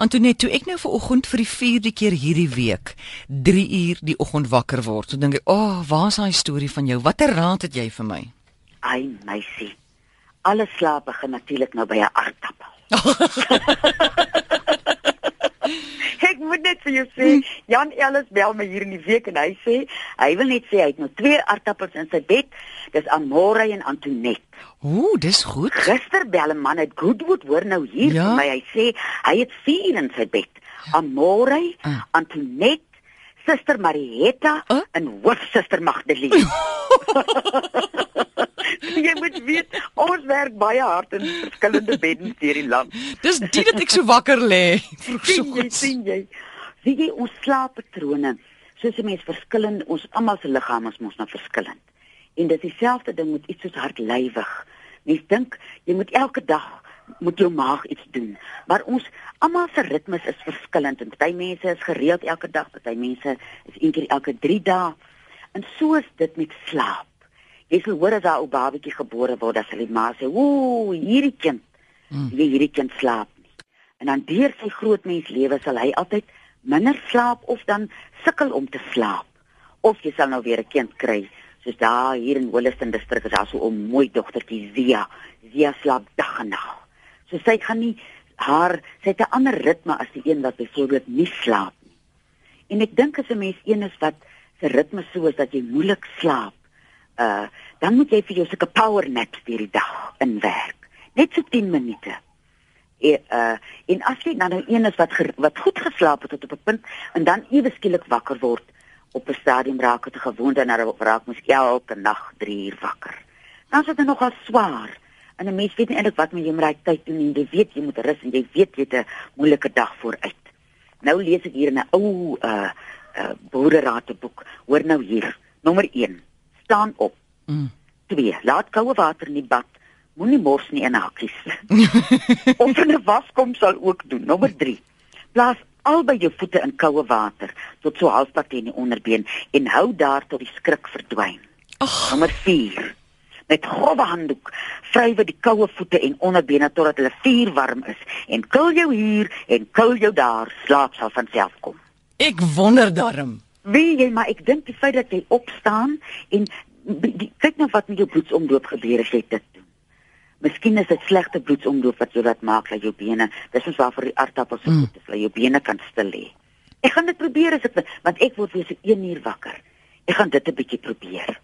Antoinette, toe ek nou ver oggend vir die 4de keer hierdie week 3 uur die oggend wakker word, toe dink ek, "Ag, oh, waar's daai storie van jou? Watter raad het jy vir my?" Ai, meisie. Alle slaap begin natuurlik nou by 'n aardappel. ek moet net vir jou sê, Jan Ellis bel my hier in die week en hy sê hy wil net sê hy het nou twee aardappels in sy bed. Dis Amore en Antoinette. Ooh, dis goed. Gister bel 'n man uit Goodwood hoor nou hier Ja? vir my. Hy sê hy het vier in sy bed. Amore, Ah. Antoinette, Suster Marietta Ah? en hoofsuster Magdalene. Jy moet weet ons werk baie hard in verskillende beddens deur die land. Dis dit dat ek so wakker lê. Sien jy, sien jy. Sien jy ons slaappatrone, soos 'n mens verskillend, ons almal se liggame is mos nou verskillend. En dit is dieselfde ding met iets soos hartlywig. Mens dink jy moet elke dag moet jou maag iets doen, maar ons almal se ritmes is verskillend. En party mense is gereeld elke dag, party mense is een keer elke 3 dae. En so is dit met slaap. Jy sal hoor as 'n ou babatjie gebore word, dan sal die ma sê, "Ooh, hierdie kind, Mm. jy hierdie kind slaap nie." En dan deur sy grootmens lewe sal hy altyd minder slaap of dan sukkel om te slaap. Of jy sal nou weer 'n kind kry, soos daar hier in Holliston distrik is daar so 'n mooi dogtertjie Zia. Zia slaap dag en nag. So sy gaan nie haar sy het 'n ander ritme as die een wat byvoorbeeld nie slaap nie. En ek dink as 'n mens een is wat se ritme so is dat jy moeilik slaap, uh dan moet jy vir jou sulke power naps deur die dag inwerk. Net so 10 minute. E, uh en as jy dan nou een is wat ger, wat goed geslaap het tot op 'n punt en dan ewe skielik wakker word op 'n stadium raak dit 'n gewoonte en dan raak mens elke nag 3 uur wakker. Dan is dit nogal swaar. En 'n mens weet nie eintlik wat met jou daai tyd doen nie. Jy weet jy moet rus en jy weet jy het 'n moeilike dag vooruit. Nou lees ek hier in 'n ou uh uh boerderate-boek. Hoor nou hier. Nommer 1. Staan op. Mm. 2. Laat koue water in die bad. Moenie mors nie in hakkies. of in 'n waskom sal ook doen. Nommer 3. Plaas albei jou voete in koue water tot so halfpad teen die onderbeen en hou daar tot die skrik verdwyn. Ag, Nommer 4. Met grouwe handdoek vrywe die koue voete en onderbene totdat hulle vuurwarm is en kil jou hier en kil jou daar, slaap sal van self kom. ek wonder daarom. Wie jy maar ek dink die feit dat jy opstaan en die, kyk nou wat met jou bloedsomloop gebeur as jy dit. Miskien is dit slegte bloedsomloop wat jy laat maak dat jou bene, dis ons waarvoor die aardappels so Mm. goed is, dat jou bene kan stil lê. Ek gaan dit probeer as ek want ek word weer so 1 uur wakker. Ek gaan dit 'n bietjie probeer.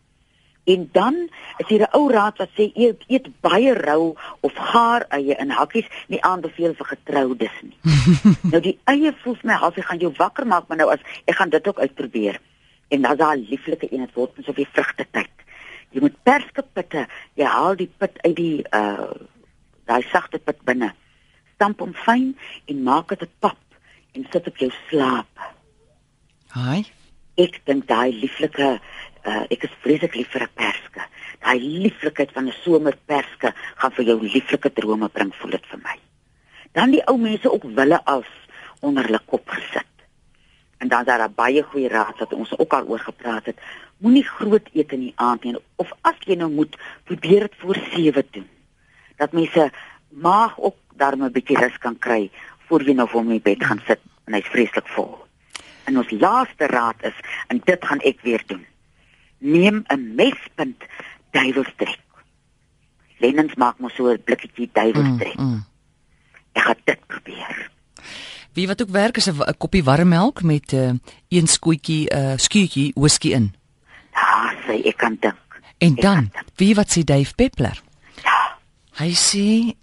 En dan is hier 'n ou raad wat sê eet, eet baie rou of gaar eie in hakkies, nie aanbeveel vir getroudes nie. nou die eie voel my half jy gaan jou wakker maak, maar nou as ek gaan dit ook uitprobeer. En dan daai lieflike een het word op die vrugte tyd. Jy moet perskepitte, jy haal die pit uit die uh daai sagte pit binne. Stamp hom fyn en maak dit 'n pap en sit op jou slaap. Haai. Ek dink daai lieflike uh ek is vreeslik lief vir 'n perske. Daai lieflikheid van 'n somerperske gaan vir jou lieflike drome bring, voel dit vir my. Dan die ou mense ook wille als onder hulle kop gesit. En dan daar baie goeie raad wat ons ook al oor gepraat het. Moenie groot eet in die aand nie of as jy nou moet, probeer dit voor 7 doen. Dat mense maag ook daarmee 'n bietjie rus kan kry voor jy nou vir die bed gaan sit en hy's vreeslik vol. En ons laaste raad is en dit gaan ek weer doen. Neem 'n mespunt duiwelstrek. Lennens maak mos so 'n blikkie duiwelstrek. Mm, mm. Ek gaan dit probeer. Wie wat ook werk is 'n 'n koppie warm melk met 'n uh, een skootjie uh skuutjie whisky in. Ja, sê ek kan dink. En Ek dan, dink. wie wat sê Dave Peppler? Ja. Hy sê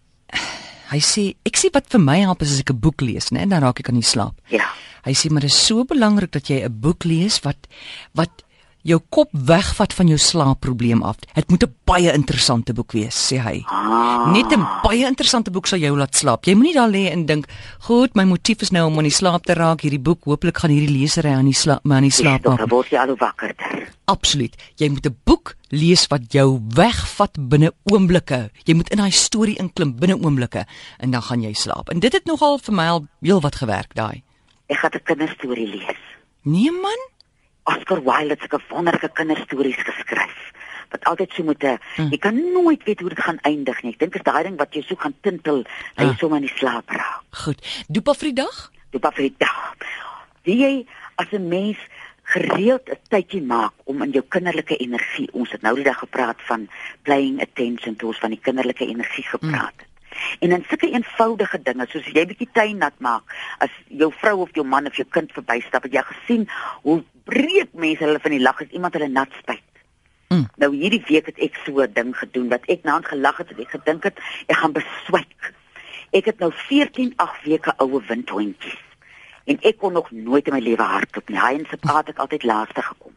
hy sê ek sê wat vir my help is as ek 'n boek lees, né, dan raak ek aan die slaap. Ja. Hy sê maar dit is so belangrik dat jy 'n boek lees wat wat jou kop wegvat van jou slaapprobleem af. Dit moet 'n baie interessante boek wees, sê hy. Ah. Net 'n baie interessante boek sal jou laat slaap. Jy moenie daar lê en dink, "Goed, my motief is nou om aan die slaap te raak. Hierdie boek, hooplik gaan hierdie lesery aan die slaap, my aan die slaap maak." dan word jy al hoe wakkerder. Absoluut. Jy moet 'n boek lees wat jou wegvat binne oomblikke. Jy moet in daai storie inklim binne oomblikke en dan gaan jy slaap. En dit het nogal vir my al heelwat gewerk daai. Ek gaan 'n kinderstorie lees. Nee man, Oscar Wilde het sulke wonderlike kinderstories geskryf wat altyd so moet 'n Mm. jy kan nooit weet hoe dit gaan eindig nie. Ek dink is daai ding wat jy so gaan tintel dat jy Ah. sommer in die slaap raak. Goed. Dopa vir die dag? Dopa vir die dag. Wie jy as 'n mens gereeld 'n tydjie maak om in jou kinderlike energie, ons het nou die dag gepraat van playing attention to ons van die kinderlike energie gepraat het. En in sulke eenvoudige dinge soos jy bietjie tuin nat maak, as jou vrou of jou man of jou kind verbystap, het jy gesien hoe breek mense hulle van die lag as iemand hulle nat spuit. Mm. Nou hierdie week het ek so 'n ding gedoen wat ek naand gelag het en ek gedink het ek gaan beswyk. Ek het nou 14 8 weke oue windhondjies. En ek kon nog nooit in my lewe hardloop nie. Hy en sy pa het ek altyd laaste gekom.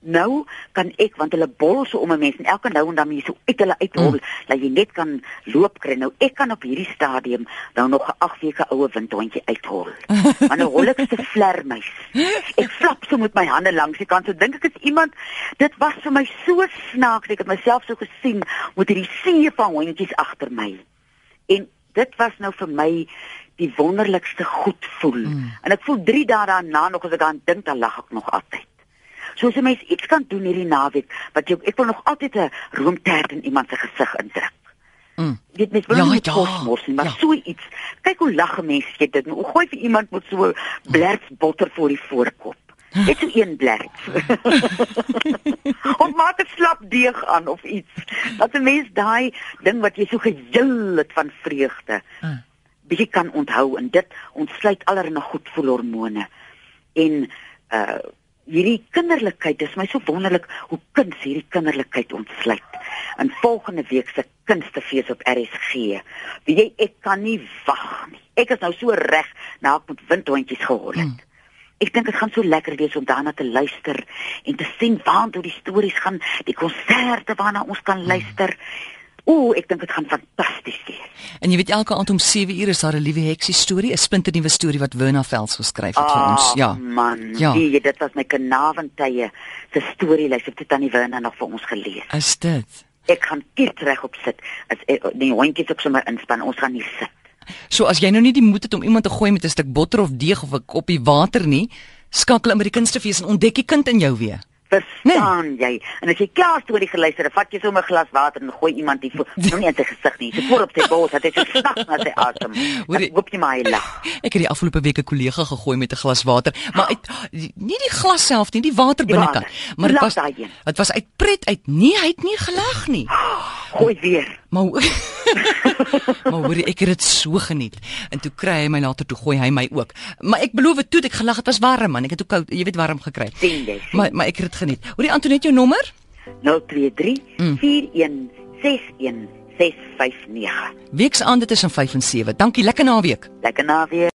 Nou kan ek want hulle bol so om 'n mens en elke nou en dan jy so uit hulle uithol mm. dat jy net kan loop kry. Nou ek kan op hierdie stadium nou nog 'n 8 weke oue windhondjie uithol. Maar nou hol ek se vlermuis. Ek flap so met my hande langs die kant. So dink ek is iemand dit was vir my so snaaks. Ek het myself so gesien met hierdie see van hondjies agter my. En dit was nou vir my die wonderlikste goed voel. Mm. En ek voel 3 dae daarna nog as ek aan dink dan lag ek nog altyd. So as 'n mens iets kan doen hierdie naweek wat jy ek wil nog altyd 'n roomtert in iemand se gesig indruk. Mm. Dit mens wil Ja, ja, nie ja, kos mors nie, maar ja. ja. so iets. Kyk hoe lag mense jy dit. Hoe gooi vir iemand met so blerts botter voor die voorkop. Net so een blerts. of maak 'n slap deeg aan of iets. Dat 'n mens daai ding wat jy so gejul het van vreugde Mm. bietjie kan onthou en dit ontsluit allerlei goedvoelhormone. En uh hierdie kinderlikheid, dis my so wonderlik hoe kuns hierdie kinderlikheid ontsluit. In volgende week se kunstefees op RSG. Wie jy ek kan nie wag nie. Ek is nou so reg na ek met windhondjies gehol het. Mm. Ek dink dit gaan so lekker wees om daarna te luister en te sien waartoe die stories gaan, die konserte waarna ons kan luister. Ooh, ek dink dit gaan fantasties wees. En jy weet elke aand om 7 uur is daar 'n liewe heksie storie, 'n splinternuwe storie wat Werner Vels geskryf het vir ons. Ja. man, Ja. ja. jy, dit was my kanaventye se storielys. Ek het dit aan die Werner nog vir ons gelees. Is dit? Ek gaan kiet regop sit. As ek, die hondjies ook sommer inspan. Ons gaan nie sit. So as jy nou nie die moed het om iemand te gooi met 'n stuk botter of deeg of 'n koppie water nie, skakel in by die kunstefees en ontdek die kind in jou weer. Verstaan nee. jy? En as jy klaar storie geluister het, vat jy sommer 'n glas water en gooi iemand die nou nie in sy gesig nie. Sy voor op sy bors, het hy so snak na sy asem. Ek hoop jy maar hy lag. Ek het die afgelope week 'n kollega gegooi met 'n glas water, maar uit nie die glas self nie, die water binnekant. Maar dit was dit was uit pret uit. Nee, hy het nie gelag nie. Gooi weer. Maar maar hoor ek het dit so geniet. En toe kry hy my later toe gooi hy my ook. Maar ek beloof toe ek gelag het was warm man. Ek het ook koud, jy weet warm gekry. Maar maar ek het dit geniet. Hoor jy Antoinette jou nommer? 023 Mm. 4161 659. Weeksaande tussen 5 en 7. Dankie, lekker naweek. Lekker naweek.